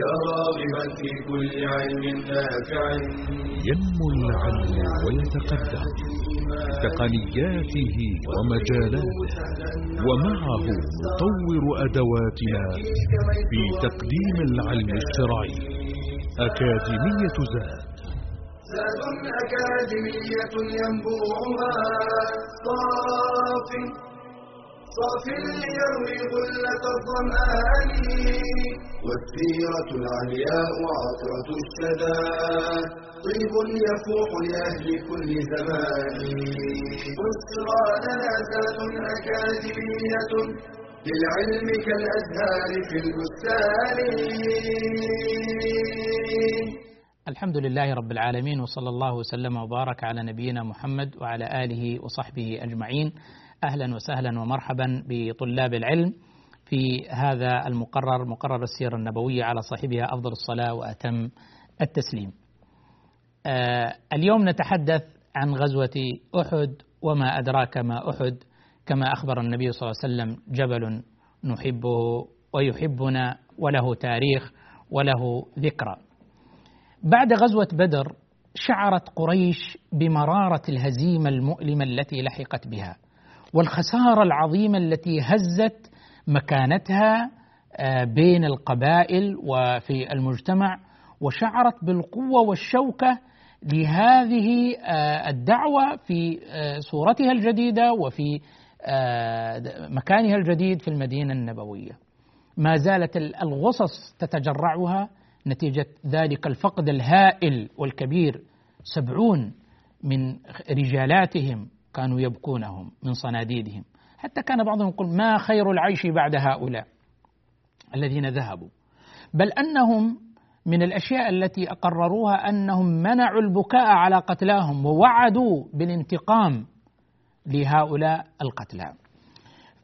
يا راغبا في كل علم نافع. ينمو العلم ويتقدم. تقنياته ومجالاته. ومعه نطور أدواتنا في تقديم العلم الشرعي. أكاديمية زاد. زاد أكاديمية ينبوعها صاف صاف ليروي غلة الظمآن. والسيرة العلياء عطرة الشدى. طيب يفوح لأهل كل زمان. بشرى لنا أكاديمية للعلم كالأزهار في البستان. الحمد لله رب العالمين وصلى الله وسلم وبارك على نبينا محمد وعلى آله وصحبه أجمعين. أهلا وسهلا ومرحبا بطلاب العلم في هذا المقرر مقرر السيرة النبوية على صاحبها أفضل الصلاة وأتم التسليم. آه اليوم نتحدث عن غزوة أحد وما أدراك ما أحد كما أخبر النبي صلى الله عليه وسلم جبل نحبه ويحبنا وله تاريخ وله ذكرى. بعد غزوة بدر شعرت قريش بمرارة الهزيمة المؤلمة التي لحقت بها والخسارة العظيمة التي هزت مكانتها بين القبائل وفي المجتمع وشعرت بالقوة والشوكة لهذه الدعوة في صورتها الجديدة وفي مكانها الجديد في المدينة النبوية. ما زالت الغصص تتجرعها نتيجة ذلك الفقد الهائل والكبير سبعون من رجالاتهم كانوا يبكونهم من صناديدهم. حتى كان بعضهم يقول ما خير العيش بعد هؤلاء الذين ذهبوا؟ بل أنهم من الأشياء التي أقرروها أنهم منعوا البكاء على قتلاهم ووعدوا بالانتقام لهؤلاء القتلى.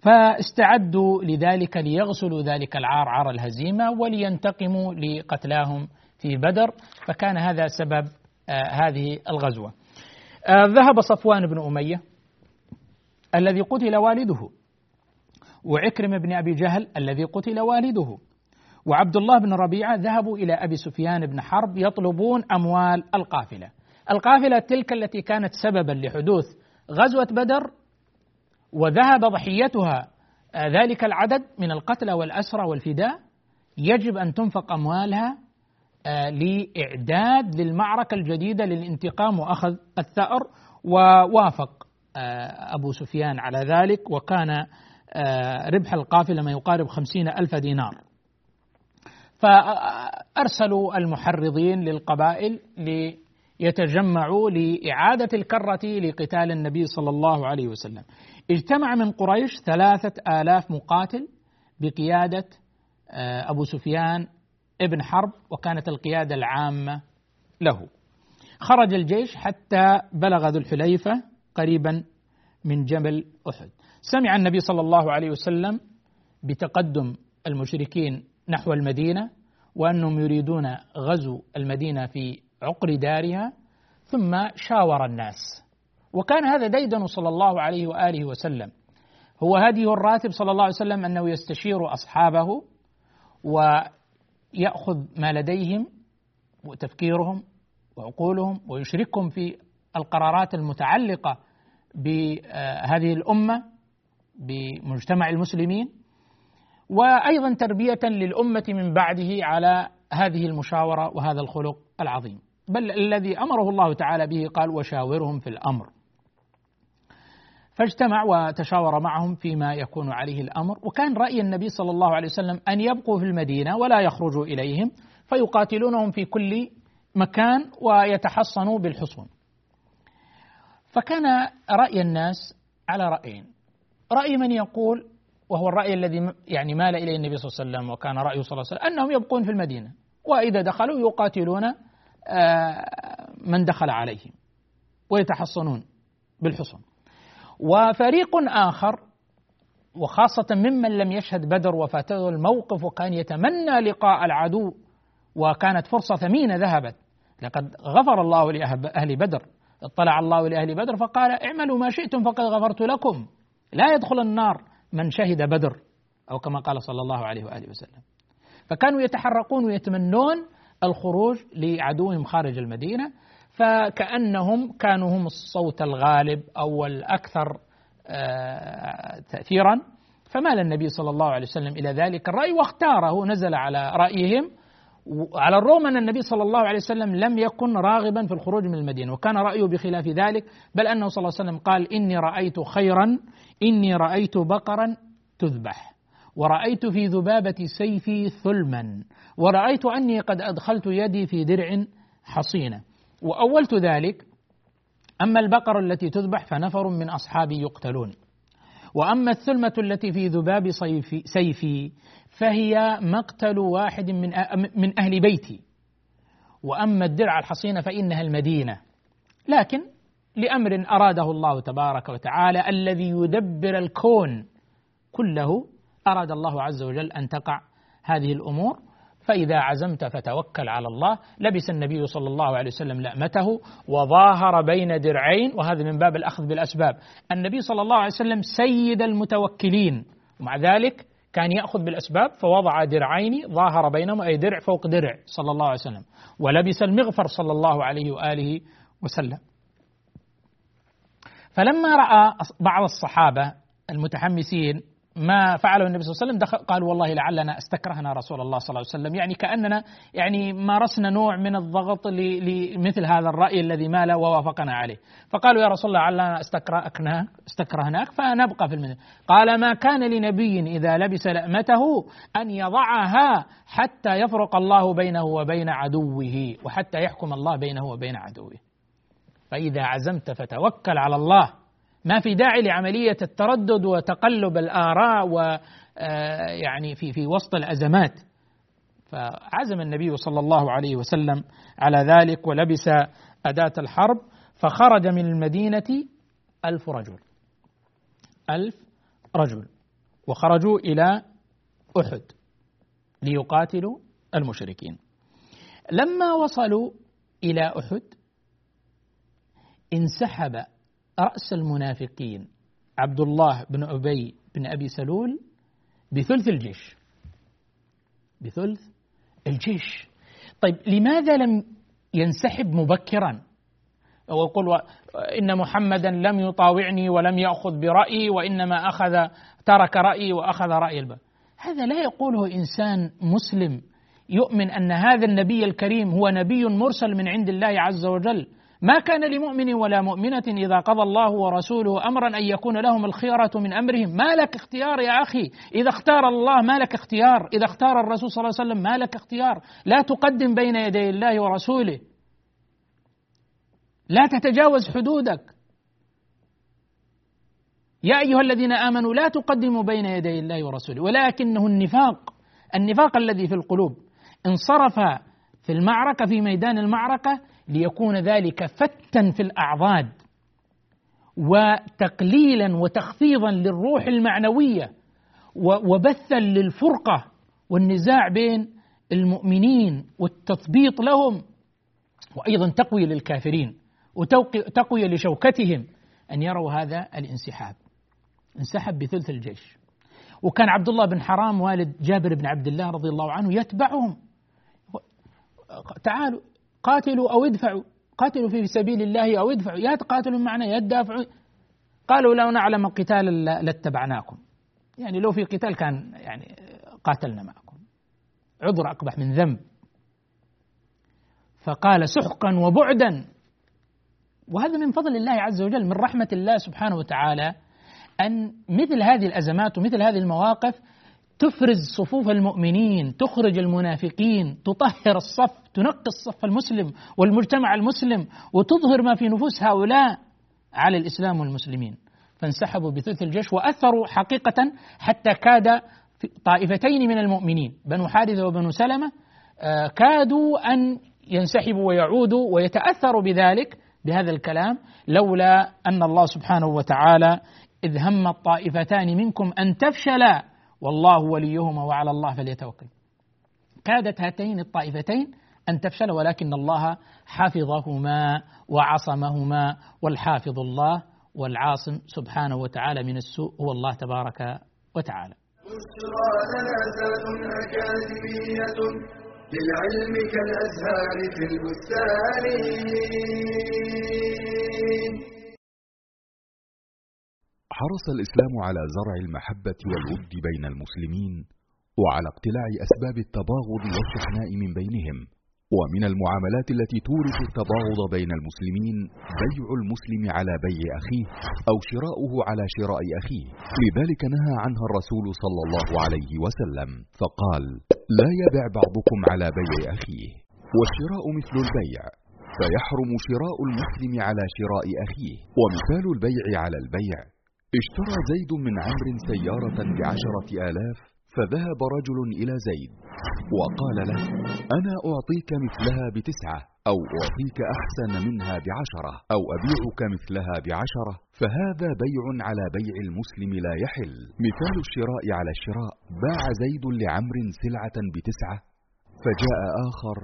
فاستعدوا لذلك ليغسلوا ذلك العار عار الهزيمة ولينتقموا لقتلاهم في بدر. فكان هذا سبب آه هذه الغزوة. آه ذهب صفوان بن أمية الذي قتل والده وعكرم بن أبي جهل الذي قتل والده وعبد الله بن ربيعة ذهبوا إلى أبي سفيان بن حرب يطلبون أموال القافلة. القافلة تلك التي كانت سببا لحدوث غزوة بدر وذهب ضحيتها ذلك العدد من القتلى والأسرى والفداء يجب أن تنفق أموالها لإعداد للمعركة الجديدة للانتقام وأخذ الثأر ووافق أبو سفيان على ذلك وكان ربح القافلة ما يقارب خمسين ألف دينار. فأرسلوا المحرضين للقبائل ليتجمعوا لإعادة الكرة لقتال النبي صلى الله عليه وسلم. اجتمع من قريش ثلاثة آلاف مقاتل بقيادة أبو سفيان ابن حرب وكانت القيادة العامة له. خرج الجيش حتى بلغ ذو الحليفة قريبا من جبل أحد. سمع النبي صلى الله عليه وسلم بتقدم المشركين نحو المدينة وأنهم يريدون غزو المدينة في عقر دارها ثم شاور الناس. وكان هذا ديدن صلى الله عليه وآله وسلم. هو هديه الراتب صلى الله عليه وسلم أنه يستشير أصحابه وياخذ ما لديهم وتفكيرهم وعقولهم ويشركهم في القرارات المتعلقة بهذه الأمة بمجتمع المسلمين وأيضا تربية للأمة من بعده على هذه المشاورة وهذا الخلق العظيم. بل الذي أمره الله تعالى به قال وشاورهم في الأمر. فاجتمع وتشاور معهم فيما يكون عليه الأمر. وكان رأي النبي صلى الله عليه وسلم أن يبقوا في المدينة ولا يخرجوا إليهم فيقاتلونهم في كل مكان ويتحصنوا بالحصون. فكان رأي الناس على رأيين. رأي من يقول وهو الرأي الذي يعني مال إليه النبي صلى الله عليه وسلم وكان رأيه صلى الله عليه وسلم أنهم يبقون في المدينة. وإذا دخلوا يقاتلون من دخل عليهم ويتحصنون بالحصن وفريق آخر وخاصة ممن لم يشهد بدر وفاته الموقف وكان يتمنى لقاء العدو وكانت فرصة ثمينة ذهبت. لقد غفر الله لأهل بدر. اطلع الله لأهل بدر فقال اعملوا ما شئتم فقد غفرت لكم. لا يدخل النار من شهد بدر أو كما قال صلى الله عليه وآله وسلم. فكانوا يتحرقون ويتمنون الخروج لعدوهم خارج المدينة. فكأنهم كانوا هم الصوت الغالب أو الأكثر آه، تأثيرا. فمال النبي صلى الله عليه وسلم إلى ذلك. الرأي واختاره نزل على رأيهم. على الرغم أن النبي صلى الله عليه وسلم لم يكن راغبا في الخروج من المدينة وكان رأيه بخلاف ذلك بل أنه صلى الله عليه وسلم قال إني رأيت خيرا إني رأيت بقرا تذبح ورأيت في ذبابة سيفي ثلما ورأيت أني قد أدخلت يدي في درع حصينة. وأولت ذلك أما البقر التي تذبح فنفر من أصحابي يقتلون. وأما الثلمة التي في ذباب سيفي فهي مقتل واحد من من أهل بيتي. وأما الدرع الحصينة فإنها المدينة. لكن لأمر أراده الله تبارك وتعالى الذي يدبر الكون كله أراد الله عز وجل أن تقع هذه الأمور. فإذا عزمت فتوكل على الله. لبس النبي صلى الله عليه وسلم لأمته وظاهر بين درعين وهذا من باب الأخذ بالأسباب. النبي صلى الله عليه وسلم سيد المتوكلين. ومع ذلك كان يأخذ بالأسباب فوضع درعين ظاهر بينهما أي درع فوق درع صلى الله عليه وسلم. ولبس المغفر صلى الله عليه وآله وسلم. فلما رأى بعض الصحابة المتحمسين ما فعله النبي صلى الله عليه وسلم قالوا والله لعلنا استكرهنا رسول الله صلى الله عليه وسلم. يعني كأننا يعني مارسنا نوع من الضغط لمثل هذا الرأي الذي مال ووافقنا عليه. فقالوا يا رسول الله لعلنا استكرهناك استكرهناك فنبقى في المدينة قال ما كان لنبي إذا لبس لأمته أن يضعها حتى يفرق الله بينه وبين عدوه وحتى يحكم الله بينه وبين عدوه. فإذا عزمت فتوكل على الله. ما في داعي لعملية التردد وتقلب الآراء و آه، يعني في في وسط الأزمات. فعزم النبي صلى الله عليه وسلم على ذلك ولبس أداة الحرب فخرج من المدينة ألف رجل. ألف رجل. وخرجوا إلى أحد ليقاتلوا المشركين. لما وصلوا إلى أحد انسحب رأس المنافقين عبد الله بن أبي بن أبي سلول بثلث الجيش. بثلث الجيش. طيب لماذا لم ينسحب مبكرا؟ ويقول إن محمدا لم يطاوعني ولم يأخذ برأيي وإنما أخذ ترك رأيي وأخذ رأي الباب هذا لا يقوله إنسان مسلم يؤمن أن هذا النبي الكريم هو نبي مرسل من عند الله عز وجل. ما كان لمؤمن ولا مؤمنة إذا قضى الله ورسوله أمرا أن يكون لهم الخيرة من أمرهم. ما لك اختيار يا أخي؟ إذا اختار الله ما لك اختيار؟ إذا اختار الرسول صلى الله عليه وسلم ما لك اختيار؟ لا تقدم بين يدي الله ورسوله. لا تتجاوز حدودك. يا أيها الذين آمنوا لا تقدموا بين يدي الله ورسوله. ولكنه النفاق النفاق الذي في القلوب. انصرف في المعركة في ميدان المعركة ليكون ذلك فتا في الأعضاد وتقليلا وتخفيضا للروح المعنوية وبثا للفرقة والنزاع بين المؤمنين والتثبيط لهم وأيضا تقوية للكافرين وتقويه لشوكتهم. أن يروا هذا الانسحاب. انسحب بثلث الجيش. وكان عبد الله بن حرام والد جابر بن عبد الله رضي الله عنه يتبعهم. تعالوا قاتلوا أو ادفعوا. قاتلوا في سبيل الله أو ادفعوا. يا تقاتلوا معنا يا تدافعوا. قالوا لو نعلم قتالا لاتبعناكم. يعني لو في قتال كان يعني قاتلنا معكم. عذر أقبح من ذنب. فقال سحقا وبعدا. وهذا من فضل الله عز وجل من رحمة الله سبحانه وتعالى أن مثل هذه الأزمات ومثل هذه المواقف تفرز صفوف المؤمنين تخرج المنافقين تطهر الصف تنقي الصف المسلم والمجتمع المسلم وتظهر ما في نفوس هؤلاء على الإسلام والمسلمين. فانسحبوا بثلث الجيش وأثروا حقيقة حتى كاد طائفتين من المؤمنين بنو حارثة وبنو سلمة آه، كادوا أن ينسحبوا ويعودوا ويتأثروا بذلك بهذا الكلام لولا أن الله سبحانه وتعالى إذ هم الطائفتان منكم أن تفشلا والله وليهما وعلى الله فليتوكل. كادت هاتين الطائفتين أن تفشل ولكن الله حفظهما وعصمهما والحافظ الله والعاصم سبحانه وتعالى من السوء هو الله تبارك وتعالى. للعلم كالأزهار في البستان. حرص الإسلام على زرع المحبة والود بين المسلمين وعلى اقتلاع أسباب التباغض والشحناء من بينهم. ومن المعاملات التي تورث التباغض بين المسلمين بيع المسلم على بيع أخيه أو شراؤه على شراء أخيه. لذلك نهى عنها الرسول صلى الله عليه وسلم فقال لا يبع بعضكم على بيع أخيه والشراء مثل البيع فيحرم شراء المسلم على شراء أخيه. ومثال البيع على البيع اشترى زيد من عمرو سيارة بعشرة آلاف فذهب رجل إلى زيد وقال له أنا أعطيك مثلها بتسعة أو أعطيك أحسن منها بعشرة أو أبيعك مثلها بعشرة فهذا بيع على بيع المسلم لا يحل. مثال الشراء على الشراء باع زيد لعمر سلعة بتسعة فجاء آخر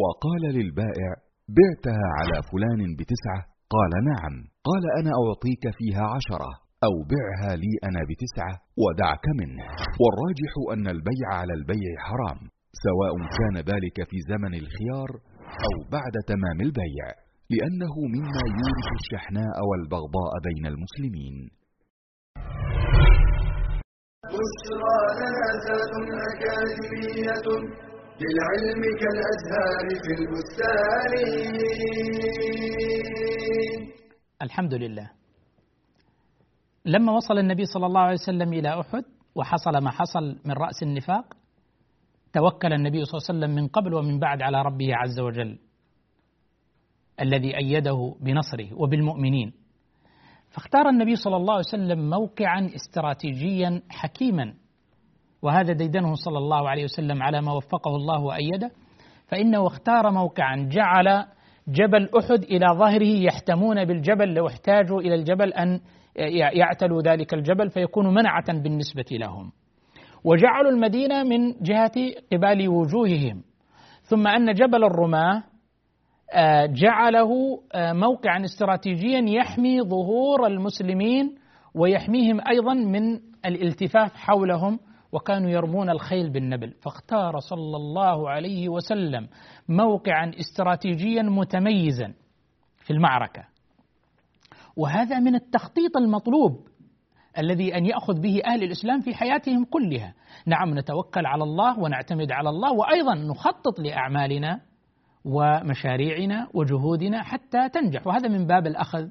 وقال للبائع بعتها على فلان بتسعة. قال نعم. قال أنا أعطيك فيها عشرة. أو بعها لي أنا بتسعة ودعك منه. والراجح أن البيع على البيع حرام سواء كان ذلك في زمن الخيار أو بعد تمام البيع لأنه مما يورث الشحناء والبغضاء بين المسلمين. بشرى أكاديمية للعلم كالأزهار في البستان. الحمد لله. لما وصل النبي صلى الله عليه وسلم إلى أحد وحصل ما حصل من رأس النفاق توكل النبي صلى الله عليه وسلم من قبل ومن بعد على ربه عز وجل الذي أيده بنصره وبالمؤمنين. فاختار النبي صلى الله عليه وسلم موقعا استراتيجيا حكيما وهذا ديدنه صلى الله عليه وسلم على ما وفقه الله وأيده. فإنه اختار موقعا جعل جبل أحد إلى ظهره يحتمون بالجبل لو احتاجوا إلى الجبل أن يعتلوا ذلك الجبل فيكون منعة بالنسبة لهم. وجعلوا المدينة من جهة قبال وجوههم. ثم أن جبل الرماة آه، جعله آه، موقعا استراتيجيا يحمي ظهور المسلمين ويحميهم أيضا من الالتفاف حولهم وكانوا يرمون الخيل بالنبل. فاختار صلى الله عليه وسلم موقعا استراتيجيا متميزا في المعركة. وهذا من التخطيط المطلوب الذي أن يأخذ به أهل الإسلام في حياتهم كلها. نعم نتوكل على الله ونعتمد على الله وأيضا نخطط لأعمالنا ومشاريعنا وجهودنا حتى تنجح. وهذا من باب الأخذ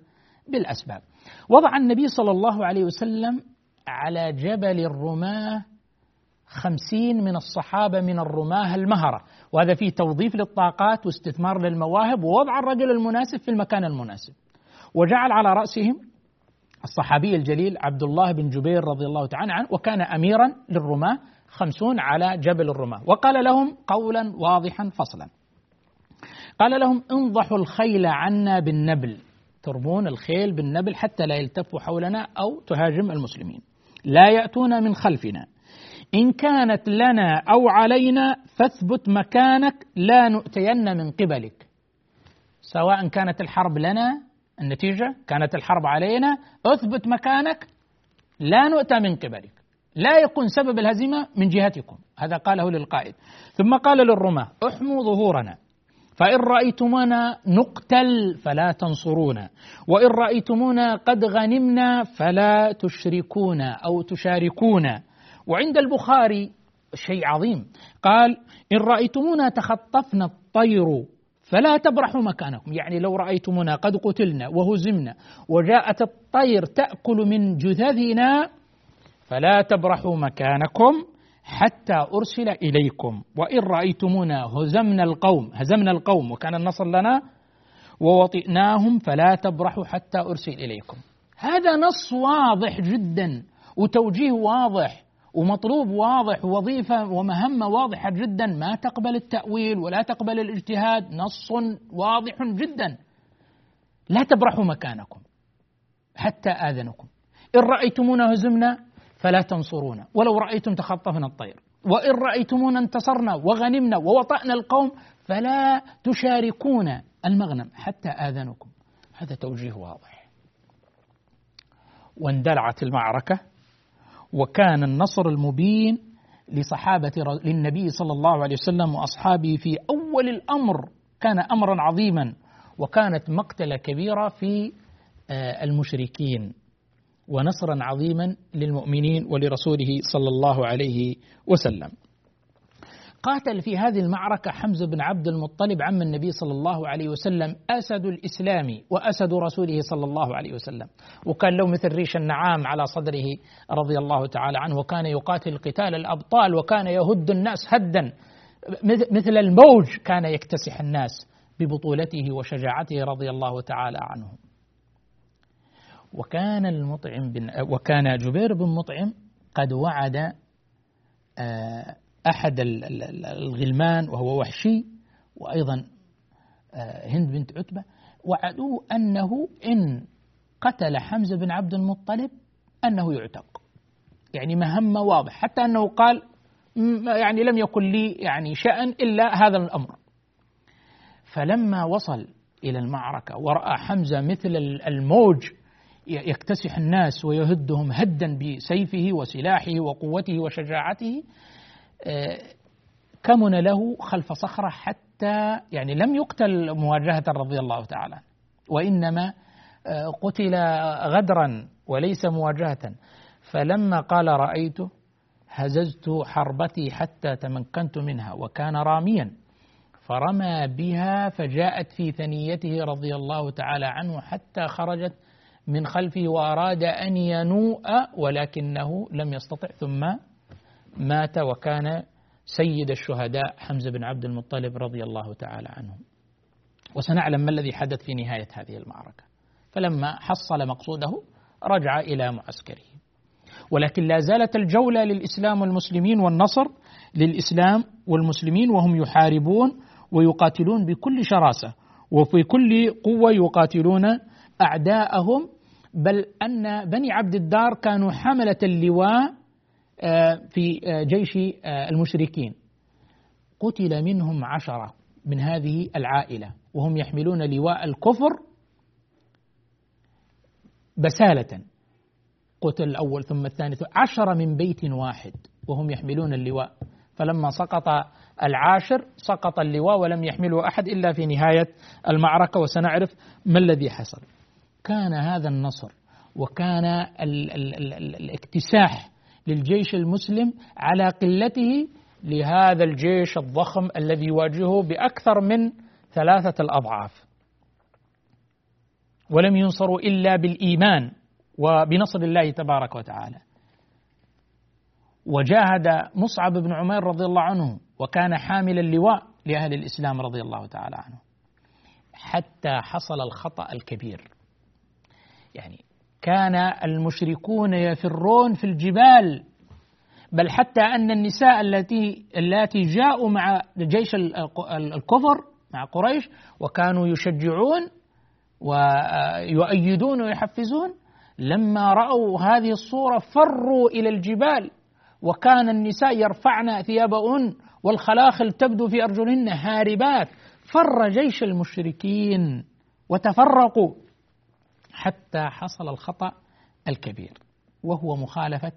بالأسباب. وضع النبي صلى الله عليه وسلم على جبل الرماة خمسين من الصحابة من الرماة المهرة. وهذا فيه توظيف للطاقات واستثمار للمواهب ووضع الرجل المناسب في المكان المناسب. وجعل على رأسهم الصحابي الجليل عبد الله بن جبير رضي الله تعالى عنه وكان أميرا للرماة خمسون على جبل الرماة. وقال لهم قولا واضحا فصلا. قال لهم انضحوا الخيل عنا بالنبل. ترمون الخيل بالنبل حتى لا يلتفوا حولنا أو تهاجم المسلمين. لا يأتون من خلفنا. إن كانت لنا أو علينا فاثبت مكانك لا نؤتين من قبلك. سواء كانت الحرب لنا النتيجة كانت الحرب علينا. أثبت مكانك. لا نؤتى من قبلك. لا يكون سبب الهزيمة من جهتكم. هذا قاله للقائد. ثم قال للرماة أحموا ظهورنا. فإن رأيتمونا نقتل فلا تنصرونا. وإن رأيتمونا قد غنمنا فلا تشركونا أو تشاركونا. وعند البخاري شيء عظيم. قال إن رأيتمونا تخطفنا الطير فلا تبرحوا مكانكم. يعني لو رأيتمونا قد قتلنا وهزمنا وجاءت الطير تأكل من جثثنا فلا تبرحوا مكانكم حتى أرسل إليكم. وإن رأيتمونا هزمنا القوم هزمنا القوم وكان النصر لنا ووطئناهم فلا تبرحوا حتى أرسل إليكم. هذا نص واضح جدا وتوجيه واضح ومطلوب واضح ووظيفة ومهمة واضحة جدا. ما تقبل التأويل ولا تقبل الاجتهاد نص واضح جدا. لا تبرحوا مكانكم حتى آذنكم. إن رأيتمونا هزمنا فلا تنصرونا. ولو رأيتم تخطفنا الطير. وإن رأيتمونا انتصرنا وغنمنا ووطأنا القوم فلا تشاركونا المغنم حتى آذنكم. هذا توجيه واضح. واندلعت المعركة. وكان النصر المبين لصحابة للنبي صلى الله عليه وسلم وأصحابه في أول الأمر كان أمرا عظيما وكانت مقتلة كبيرة في آه، المشركين ونصرا عظيما للمؤمنين ولرسوله صلى الله عليه وسلم. قاتل في هذه المعركة حمزة بن عبد المطلب عم النبي صلى الله عليه وسلم أسد الإسلام وأسد رسوله صلى الله عليه وسلم. وكان له مثل ريش النعام على صدره رضي الله تعالى عنه وكان يقاتل قتال الأبطال وكان يهد الناس هدا. مثل الموج كان يكتسح الناس ببطولته وشجاعته رضي الله تعالى عنه. وكان المطعم بن وكان جبير بن مطعم قد وعد آه، أحد الغلمان وهو وحشي وأيضا آه، هند بنت عتبة وعدوه أنه إن قتل حمزة بن عبد المطلب أنه يعتق. يعني مهمة واضح حتى أنه قال يعني لم يكن لي يعني شأن إلا هذا الأمر. فلما وصل إلى المعركة ورأى حمزة مثل الموج يكتسح الناس ويهدهم هدا بسيفه وسلاحه وقوته وشجاعته كمن له خلف صخرة حتى يعني لم يقتل مواجهة رضي الله تعالى وإنما آه، قتل غدرا وليس مواجهة. فلما قال رأيته هززت حربتي حتى تمكنت منها وكان راميا. فرمى بها فجاءت في ثنيته رضي الله تعالى عنه حتى خرجت من خلفه وأراد أن ينوء ولكنه لم يستطع ثم مات وكان سيد الشهداء حمزة بن عبد المطلب رضي الله تعالى عنه وسنعلم ما الذي حدث في نهاية هذه المعركة. فلما حصل مقصوده رجع إلى معسكره. ولكن لا زالت الجولة للإسلام والمسلمين والنصر للإسلام والمسلمين وهم يحاربون ويقاتلون بكل شراسة وفي كل قوة يقاتلون أعداءهم. بل أن بني عبد الدار كانوا حملة اللواء في آه، جيش آه، المشركين. قتل منهم عشرة من هذه العائلة وهم يحملون لواء الكفر بسالة. قتل الأول ثم الثاني عشرة من بيت واحد وهم يحملون اللواء. فلما سقط العاشر سقط اللواء ولم يحمله أحد إلا في نهاية المعركة وسنعرف ما الذي حصل. كان هذا النصر وكان الاكتساح للجيش المسلم على قلته لهذا الجيش الضخم الذي يواجهه بأكثر من ثلاثة الأضعاف. ولم ينصروا إلا بالإيمان وبنصر الله تبارك وتعالى. وجاهد مصعب بن عمير رضي الله عنه وكان حامل اللواء لأهل الإسلام رضي الله تعالى عنه. حتى حصل الخطأ الكبير. يعني كان المشركون يفرون في الجبال بل حتى أن النساء التي التي جاءوا مع جيش الكفر مع قريش وكانوا يشجعون ويؤيدون ويحفزون لما رأوا هذه الصورة فروا إلى الجبال وكان النساء يرفعن ثيابهن والخلاخل تبدو في أرجلهن هاربات فر جيش المشركين وتفرقوا. حتى حصل الخطأ الكبير وهو مخالفة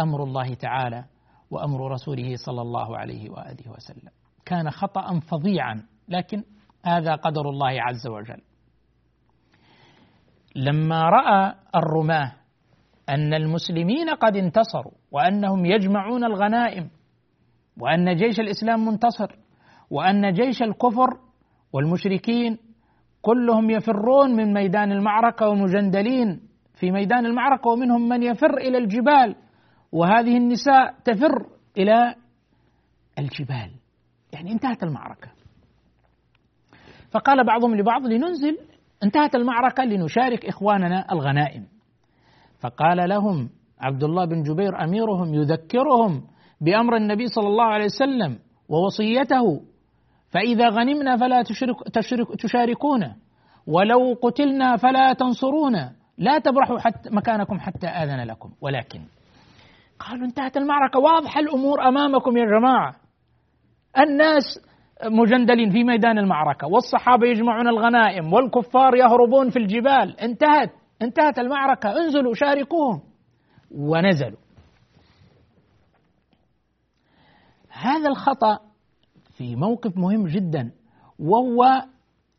أمر الله تعالى وأمر رسوله صلى الله عليه وآله وسلم. كان خطأ فظيعا لكن هذا قدر الله عز وجل. لما رأى الرماة أن المسلمين قد انتصروا وأنهم يجمعون الغنائم وأن جيش الإسلام منتصر وأن جيش الكفر والمشركين كلهم يفرون من ميدان المعركة ومجندلين في ميدان المعركة ومنهم من يفر إلى الجبال. وهذه النساء تفر إلى الجبال. يعني انتهت المعركة. فقال بعضهم لبعض لننزل انتهت المعركة لنشارك إخواننا الغنائم. فقال لهم عبد الله بن جبير أميرهم يذكرهم بأمر النبي صلى الله عليه وسلم ووصيته فإذا غنمنا فلا تشرك تشرك تشاركونا. ولو قتلنا فلا تنصرونا. لا تبرحوا حتى مكانكم حتى آذن لكم. ولكن قالوا انتهت المعركة. واضحة الأمور أمامكم يا جماعة. الناس مجندلين في ميدان المعركة. والصحابة يجمعون الغنائم. والكفار يهربون في الجبال. انتهت. انتهت المعركة. انزلوا شاركوهم. ونزلوا. هذا الخطأ في موقف مهم جدا وهو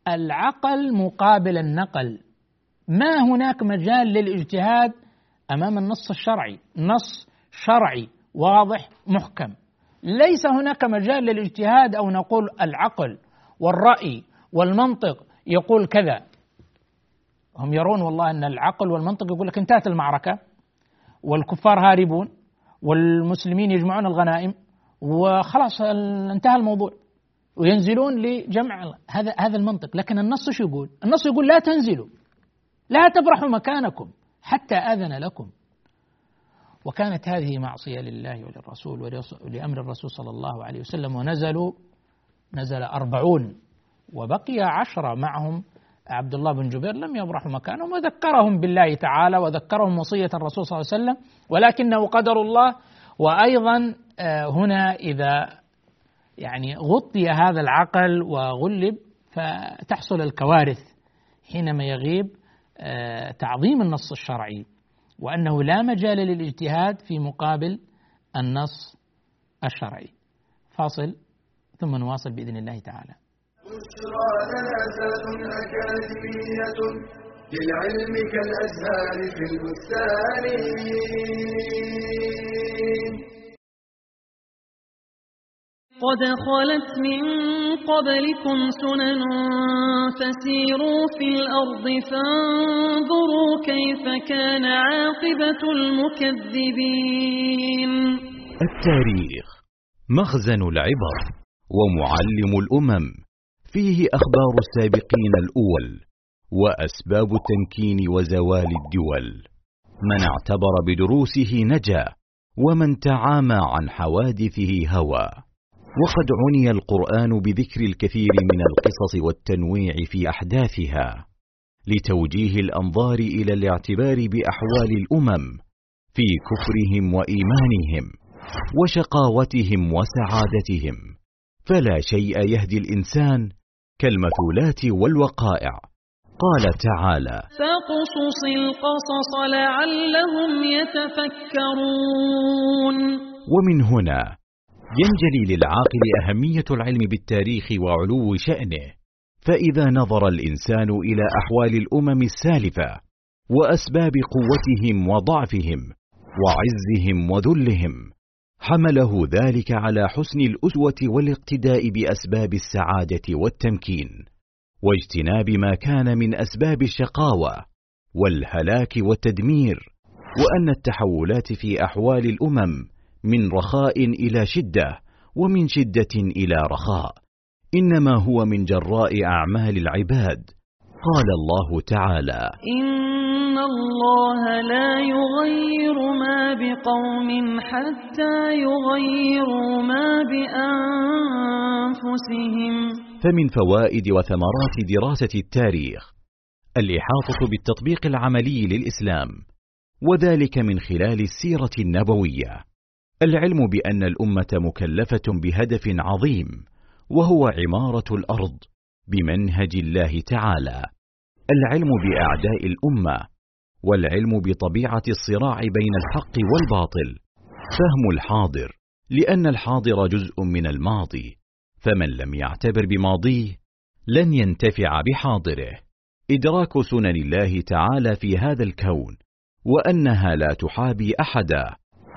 العقل مقابل النقل. ما هناك مجال للاجتهاد أمام النص الشرعي؟ نص شرعي واضح محكم. ليس هناك مجال للاجتهاد أو نقول العقل والرأي والمنطق يقول كذا. هم يرون والله أن العقل والمنطق يقول لك انتهت المعركة والكفار هاربون والمسلمين يجمعون الغنائم. وخلاص انتهى الموضوع. وينزلون لجمع هذا هذا المنطق. لكن النص شو يقول؟ النص يقول لا تنزلوا. لا تبرحوا مكانكم حتى أذن لكم. وكانت هذه معصية لله وللرسول ولامر الرسول صلى الله عليه وسلم ونزلوا نزل أربعون. وبقي عشرة معهم. عبد الله بن جبير لم يبرحوا مكانهم وذكرهم بالله تعالى وذكرهم وصية الرسول صلى الله عليه وسلم ولكنه قدر الله. وأيضا هنا إذا يعني غطي هذا العقل وغلب فتحصل الكوارث حينما يغيب آه، تعظيم النص الشرعي وأنه لا مجال للاجتهاد في مقابل النص الشرعي. فاصل ثم نواصل بإذن الله تعالى. للعلم كالأزهار في البستان. قد خلت من قبلكم سنن فسيروا في الأرض فانظروا كيف كان عاقبة المكذبين. التاريخ مخزن العبر ومعلم الأمم. فيه أخبار السابقين الأول وأسباب التمكين وزوال الدول. من اعتبر بدروسه نجا ومن تعامى عن حوادثه هوى. وقد عني القرآن بذكر الكثير من القصص والتنويع في أحداثها لتوجيه الأنظار إلى الاعتبار بأحوال الأمم في كفرهم وإيمانهم وشقاوتهم وسعادتهم. فلا شيء يهدي الإنسان كالمثولات والوقائع. قال تعالى فاقصص القصص لعلهم يتفكرون. ومن هنا ينجلي للعاقل أهمية العلم بالتاريخ وعلو شأنه. فإذا نظر الإنسان إلى أحوال الأمم السالفة وأسباب قوتهم وضعفهم وعزهم وذلهم حمله ذلك على حسن الأسوة والاقتداء بأسباب السعادة والتمكين واجتناب ما كان من أسباب الشقاوة والهلاك والتدمير وأن التحولات في أحوال الأمم من رخاء إلى شدة ومن شدة إلى رخاء. إنما هو من جراء أعمال العباد. قال الله تعالى إن الله لا يغير ما بقوم حتى يغيروا ما بأنفسهم. فمن فوائد وثمرات دراسة التاريخ الإحاطة بالتطبيق العملي للإسلام وذلك من خلال السيرة النبوية. العلم بأن الأمة مكلفة بهدف عظيم وهو عمارة الأرض بمنهج الله تعالى. العلم بأعداء الأمة والعلم بطبيعة الصراع بين الحق والباطل. فهم الحاضر لأن الحاضر جزء من الماضي فمن لم يعتبر بماضيه لن ينتفع بحاضره. إدراك سنن الله تعالى في هذا الكون وأنها لا تحابي أحدا.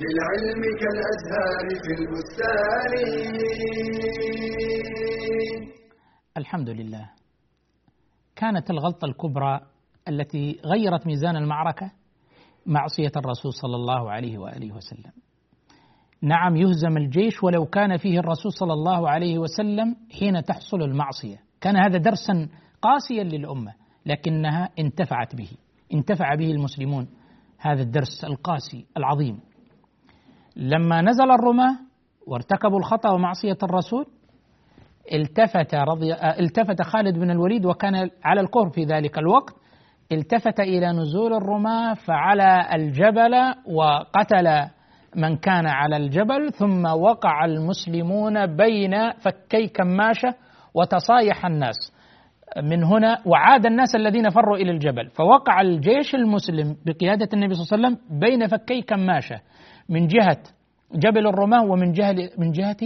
للعلم كالأزهار في البستان. الحمد لله. كانت الغلطة الكبرى التي غيرت ميزان المعركة معصية الرسول صلى الله عليه وآله وسلم. نعم يهزم الجيش ولو كان فيه الرسول صلى الله عليه وسلم حين تحصل المعصية. كان هذا درسا قاسيا للأمة لكنها انتفعت به انتفع به المسلمون. هذا الدرس القاسي العظيم. لما نزل الرماة وارتكبوا الخطأ ومعصية الرسول التفت رضي التفت خالد بن الوليد وكان على الكهر في ذلك الوقت التفت إلى نزول الرماة فعلى الجبل وقتل من كان على الجبل ثم وقع المسلمون بين فكي كماشة وتصايح الناس. من هنا وعاد الناس الذين فروا إلى الجبل. فوقع الجيش المسلم بقيادة النبي صلى الله عليه وسلم بين فكي كماشة. من جهة جبل الرماة ومن جهة من جهة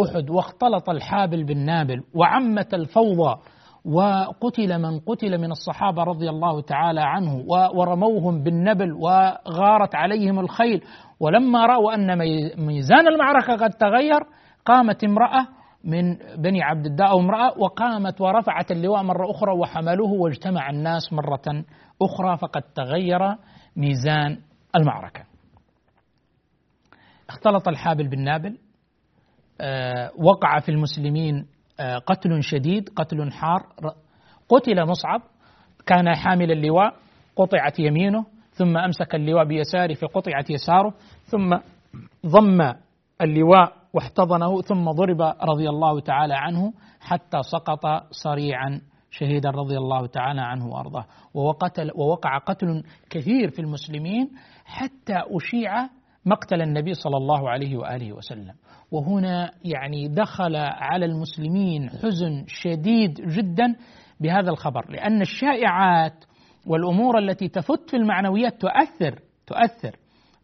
أحد واختلط الحابل بالنابل وعمت الفوضى وقتل من قتل من الصحابة رضي الله تعالى عنه ورموهم بالنبل وغارت عليهم الخيل. ولما رأوا أن ميزان المعركة قد تغير قامت امرأة من بني عبد الداء أو امرأة وقامت ورفعت اللواء مرة أخرى وحملوه واجتمع الناس مرة أخرى فقد تغير ميزان المعركة. اختلط الحابل بالنابل آه، وقع في المسلمين آه، قتل شديد قتل حار قتل مصعب كان حامل اللواء قطعت يمينه ثم أمسك اللواء بيساره فقطعت يساره ثم ضم اللواء واحتضنه ثم ضرب رضي الله تعالى عنه حتى سقط صريعا شهيدا رضي الله تعالى عنه وأرضاه. ووقتل ووقع قتل كثير في المسلمين حتى أشيع مقتل النبي صلى الله عليه وآله وسلم. وهنا يعني دخل على المسلمين حزن شديد جدا بهذا الخبر لأن الشائعات والأمور التي تفت في المعنويات تؤثر تؤثر.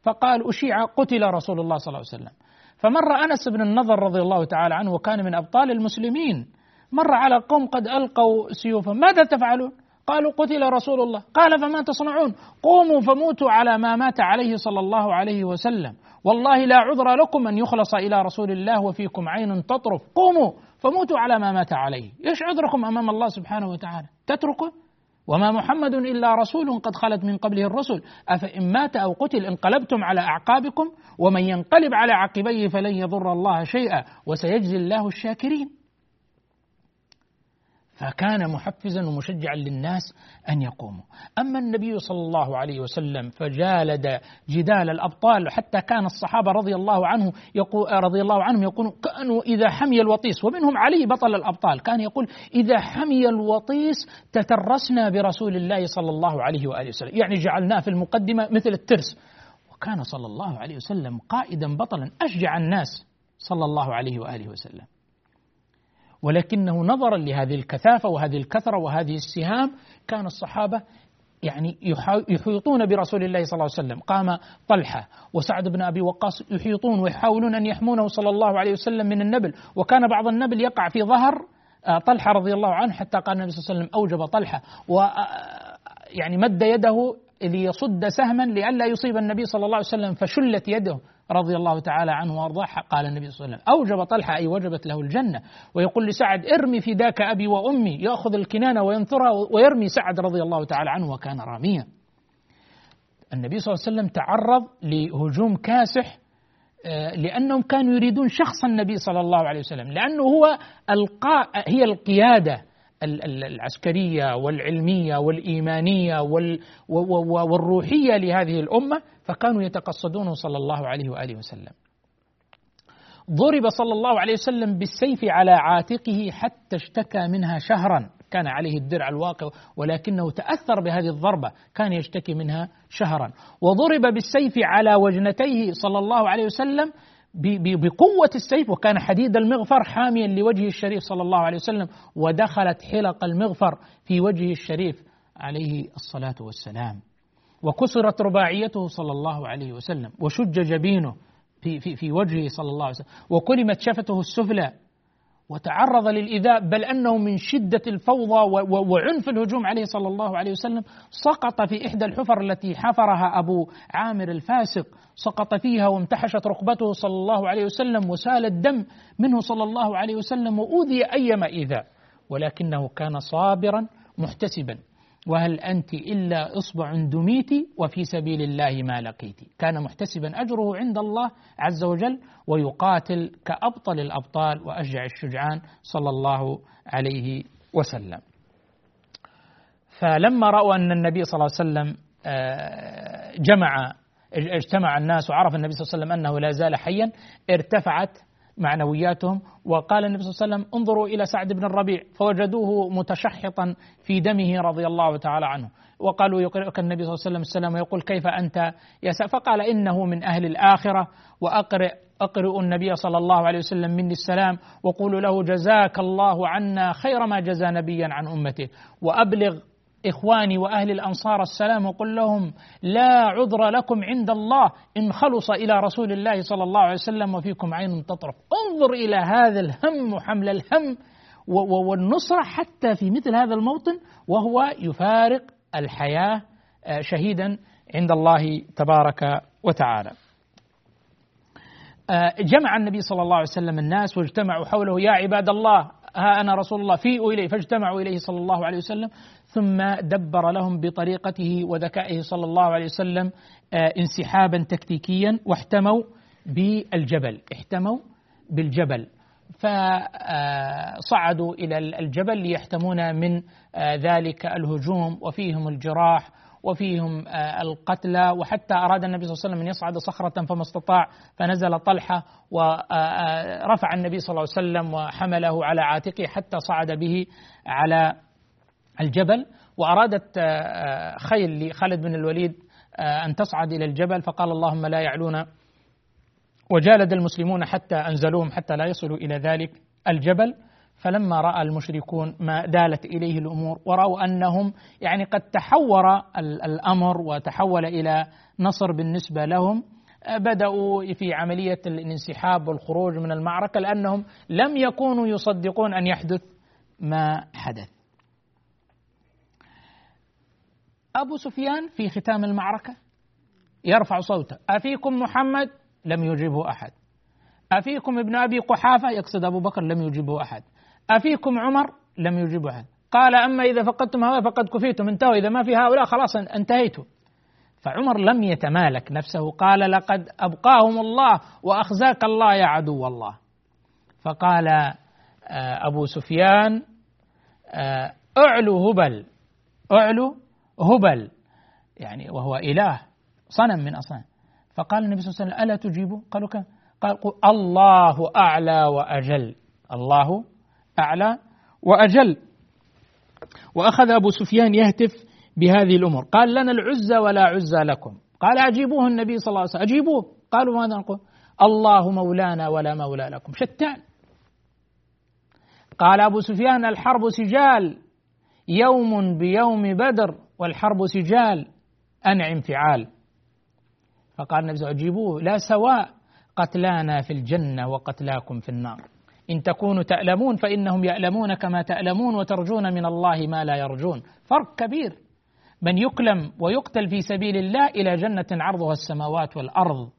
فقال أشيع قتل رسول الله صلى الله عليه وسلم. فمر أنس بن النضر رضي الله تعالى عنه وكان من أبطال المسلمين. مر على قوم قد ألقوا سيوفهم. ماذا تفعلون؟ قالوا قتل رسول الله. قال فما تصنعون؟ قوموا فموتوا على ما مات عليه صلى الله عليه وسلم. والله لا عذر لكم أن يخلص إلى رسول الله وفيكم عين تطرف. قوموا فموتوا على ما مات عليه. إيش عذركم أمام الله سبحانه وتعالى؟ تتركه؟ وما محمد إلا رسول قد خلت من قبله الرسل. أفإن مات أو قتل انقلبتم على أعقابكم ومن ينقلب على عقبيه فلن يضر الله شيئا وسيجزي الله الشاكرين. فكان محفزا ومشجعا للناس أن يقوموا، أما النبي صلى الله عليه وسلم فجالد جدال الأبطال حتى كان الصحابة رضي الله عنه يقول رضي الله عنهم يقولون كانوا إذا حمي الوطيس ومنهم علي بطل الأبطال كان يقول إذا حمي الوطيس تترسنا برسول الله صلى الله عليه وآله وسلم، يعني جعلناه في المقدمة مثل الترس. وكان صلى الله عليه وسلم قائدا بطلا أشجع الناس صلى الله عليه وآله وسلم. ولكنه نظرا لهذه الكثافة وهذه الكثرة وهذه السهام كان الصحابة يعني يحيطون برسول الله صلى الله عليه وسلم. قام طلحة وسعد بن أبي وقاص يحيطون ويحاولون أن يحمونه صلى الله عليه وسلم من النبل. وكان بعض النبل يقع في ظهر آه، طلحة رضي الله عنه حتى قال النبي صلى الله عليه وسلم أوجب طلحة. و آه، يعني مد يده ليصد سهما لئلا يصيب النبي صلى الله عليه وسلم فشلت يده. رضي الله تعالى عنه وأرضاه قال النبي صلى الله عليه وسلم أوجب طلحة أي وجبت له الجنة ويقول لسعد ارمي فداك أبي وأمي يأخذ الكنانة وينثرها ويرمي سعد رضي الله تعالى عنه وكان راميا. النبي صلى الله عليه وسلم تعرض لهجوم كاسح آه، لأنهم كانوا يريدون شخص النبي صلى الله عليه وسلم لأنه هو القاء هي القيادة العسكرية والعلمية والإيمانية والروحية لهذه الأمة فكانوا يتقصدونه صلى الله عليه وآله وسلم. ضرب صلى الله عليه وسلم بالسيف على عاتقه حتى اشتكى منها شهرا، كان عليه الدرع الواقع ولكنه تأثر بهذه الضربة، كان يشتكي منها شهرا، وضرب بالسيف على وجنتيه صلى الله عليه وسلم بقوة السيف وكان حديد المغفر حاميا لوجهه الشريف صلى الله عليه وسلم ودخلت حلق المغفر في وجهه الشريف عليه الصلاة والسلام. وكسرت رباعيته صلى الله عليه وسلم وشج جبينه في, في, في وجهه صلى الله عليه وسلم وكلمت شفته السفلى وتعرض للإيذاء بل أنه من شدة الفوضى وعنف الهجوم عليه صلى الله عليه وسلم سقط في إحدى الحفر التي حفرها أبو عامر الفاسق سقط فيها وامتحشت ركبته صلى الله عليه وسلم وسال الدم منه صلى الله عليه وسلم وأوذي أيما إيذاء ولكنه كان صابرا محتسبا. وهل أنت إلا إصبع دميت وفي سبيل الله ما لقيت؟ كان محتسبا أجره عند الله عز وجل ويقاتل كأبطل الأبطال وأشجع الشجعان صلى الله عليه وسلم. فلما رأوا أن النبي صلى الله عليه وسلم آه، جمع اجتمع الناس وعرف النبي صلى الله عليه وسلم أنه لا زال حيا ارتفعت معنوياتهم. وقال النبي صلى الله عليه وسلم انظروا إلى سعد بن الربيع فوجدوه متشحطا في دمه رضي الله تعالى عنه. وقالوا يقرئك النبي صلى الله عليه وسلم السلام ويقول كيف أنت يا فقال إنه من أهل الآخرة. وأقرئ أقرئ النبي صلى الله عليه وسلم مني السلام وقولوا له جزاك الله عنا خير ما جزى نبيا عن أمته. وأبلغ إخواني وأهل الأنصار السلام وقل لهم لا عذر لكم عند الله إن خلص إلى رسول الله صلى الله عليه وسلم وفيكم عين تطرف. انظر إلى هذا الهم وحمل الهم والنصرة حتى في مثل هذا الموطن وهو يفارق الحياة آه، شهيدا عند الله تبارك وتعالى. آه، جمع النبي صلى الله عليه وسلم الناس واجتمعوا حوله يا عباد الله ها أنا رسول الله فيئوا إليه فاجتمعوا إليه صلى الله عليه وسلم ثم دبر لهم بطريقته وذكائه صلى الله عليه وسلم آه، انسحابا تكتيكيا واحتموا بالجبل احتموا بالجبل. فصعدوا إلى الجبل ليحتمون من آه، ذلك الهجوم وفيهم الجراح وفيهم آه، القتلى. وحتى أراد النبي صلى الله عليه وسلم أن يصعد صخرة فما استطاع فنزل طلحة ورفع النبي صلى الله عليه وسلم وحمله على عاتقه حتى صعد به على الجبل. وأرادت آه، آه، خيل لخالد بن الوليد آه، أن تصعد إلى الجبل. فقال اللهم لا يعلون. وجالد المسلمون حتى أنزلوهم حتى لا يصلوا إلى ذلك الجبل. فلما رأى المشركون ما دالت إليه الأمور ورأوا أنهم يعني قد تحور الأمر وتحول إلى نصر بالنسبة لهم بدأوا في عملية الانسحاب والخروج من المعركة لأنهم لم يكونوا يصدقون أن يحدث ما حدث. أبو سفيان في ختام المعركة يرفع صوته أفيكم محمد؟ لم يجيبه أحد. أفيكم ابن أبي قحافة؟ يقصد أبو بكر لم يجيبه أحد. أفيكم عمر؟ لم يجيبه أحد. قال أما إذا فقدتم هؤلاء فقد كفيتم انتهوا إذا ما في هؤلاء خلاص انتهيتم فعمر لم يتمالك نفسه. قال لقد أبقاهم الله وأخزاك الله يا عدو الله. فقال آه، أبو سفيان آه، أعلو هبل أعلو هبل. يعني وهو إله صنم من أصنام. فقال النبي صلى الله عليه وسلم ألا تجيبه؟ قالوا كم قال الله أعلى وأجل. الله أعلى وأجل. وأخذ أبو سفيان يهتف بهذه الأمور. قال لنا العزة ولا عزة لكم. قال أجيبوه النبي صلى الله عليه وسلم. أجيبوه. قالوا ماذا نقول؟ الله مولانا ولا مولى لكم. شتان. قال أبو سفيان الحرب سجال يوم بيوم بدر والحرب سجال أنعم فعال. فقال النبي أجيبوه. لا سواء قتلانا في الجنة وقتلاكم في النار. إن تكونوا تألمون فإنهم يألمون كما تألمون وترجون من الله ما لا يرجون. فرق كبير. من يكلم ويقتل في سبيل الله إلى جنة عرضها السماوات والأرض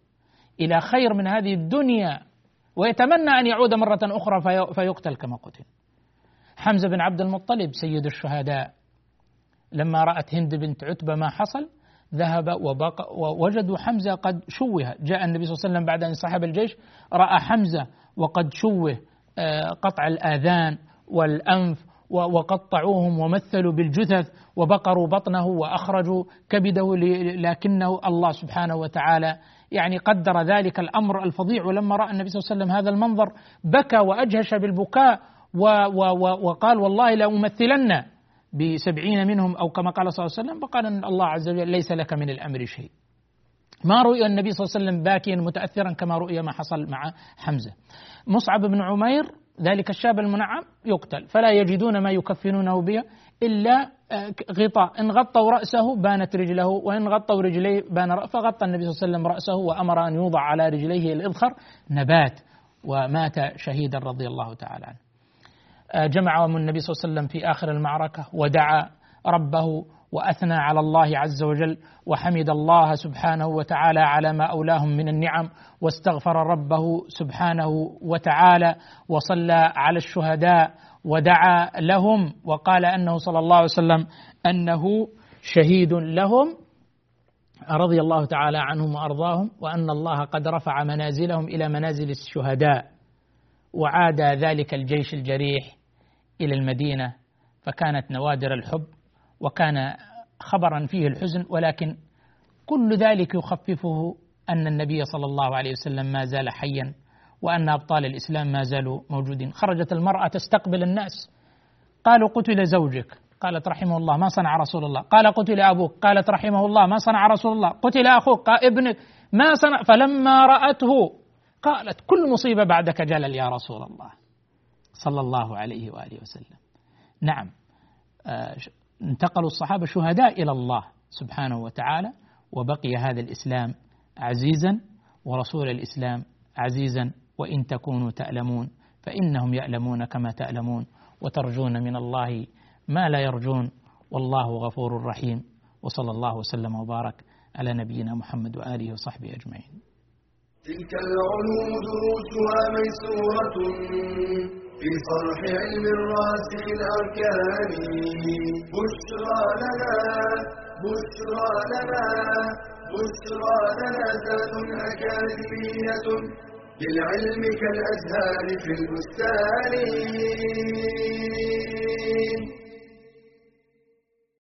إلى خير من هذه الدنيا ويتمنى أن يعود مرة أخرى فيقتل كما قتل. حمزة بن عبد المطلب سيد الشهداء لما رأت هند بنت عتبة ما حصل ذهب وبقى ووجدوا حمزة قد شوه. جاء النبي صلى الله عليه وسلم بعد أن انسحب الجيش رأى حمزة وقد شوه. قطع الآذان والأنف وقطعوهم ومثلوا بالجثث وبقروا بطنه وأخرجوا كبده لكنه الله سبحانه وتعالى يعني قدر ذلك الأمر الفظيع. ولما رأى النبي صلى الله عليه وسلم هذا المنظر بكى وأجهش بالبكاء وقال والله لأمثلن بسبعين منهم أو كما قال صلى الله عليه وسلم. فقال الله عز وجل ليس لك من الأمر شيء. ما رؤي النبي صلى الله عليه وسلم باكيا متأثرا كما رؤي ما حصل مع حمزة. مصعب بن عمير ذلك الشاب المنعم يقتل فلا يجدون ما يكفنونه به إلا آه، غطاء. إن غطوا رأسه بانت رجله وإن غطوا رجليه بان رأسه فغطى النبي صلى الله عليه وسلم رأسه وأمر أن يوضع على رجليه الإذخر نبات ومات شهيدا رضي الله تعالى عنه. جمعهم النبي صلى الله عليه وسلم في آخر المعركة ودعا ربه وأثنى على الله عز وجل وحمد الله سبحانه وتعالى على ما أولاهم من النعم واستغفر ربه سبحانه وتعالى وصلى على الشهداء ودعا لهم وقال أنه صلى الله عليه وسلم أنه شهيد لهم رضي الله تعالى عنهم وأرضاهم وأن الله قد رفع منازلهم إلى منازل الشهداء وعاد ذلك الجيش الجريح إلى المدينة فكانت نوادر الحب وكان خبرا فيه الحزن ولكن كل ذلك يخففه أن النبي صلى الله عليه وسلم ما زال حيا وأن أبطال الإسلام ما زالوا موجودين. خرجت المرأة تستقبل الناس. قالوا قتل زوجك. قالت رحمه الله ما صنع رسول الله. قال قتل أبوك. قالت رحمه الله ما صنع رسول الله. قتل أخوك قال ابنك ما صنع. فلما رأته قالت كل مصيبة بعدك جلل يا رسول الله. صلى الله عليه وآله وسلم. نعم. آه، انتقلوا الصحابة شهداء إلى الله سبحانه وتعالى وبقي هذا الإسلام عزيزا ورسول الإسلام عزيزا وإن تكونوا تألمون فإنهم يألمون كما تألمون وترجون من الله ما لا يرجون والله غفور رحيم وصلى الله وسلم وبارك على نبينا محمد وآله وصحبه أجمعين. تلك العلوم دروسها ميسورة. في صرح علم الراسخ الأركان. بشرى لنا بشرى لنا بشرى لنا ذات أكاديمية للعلم كالأزهار في البستان.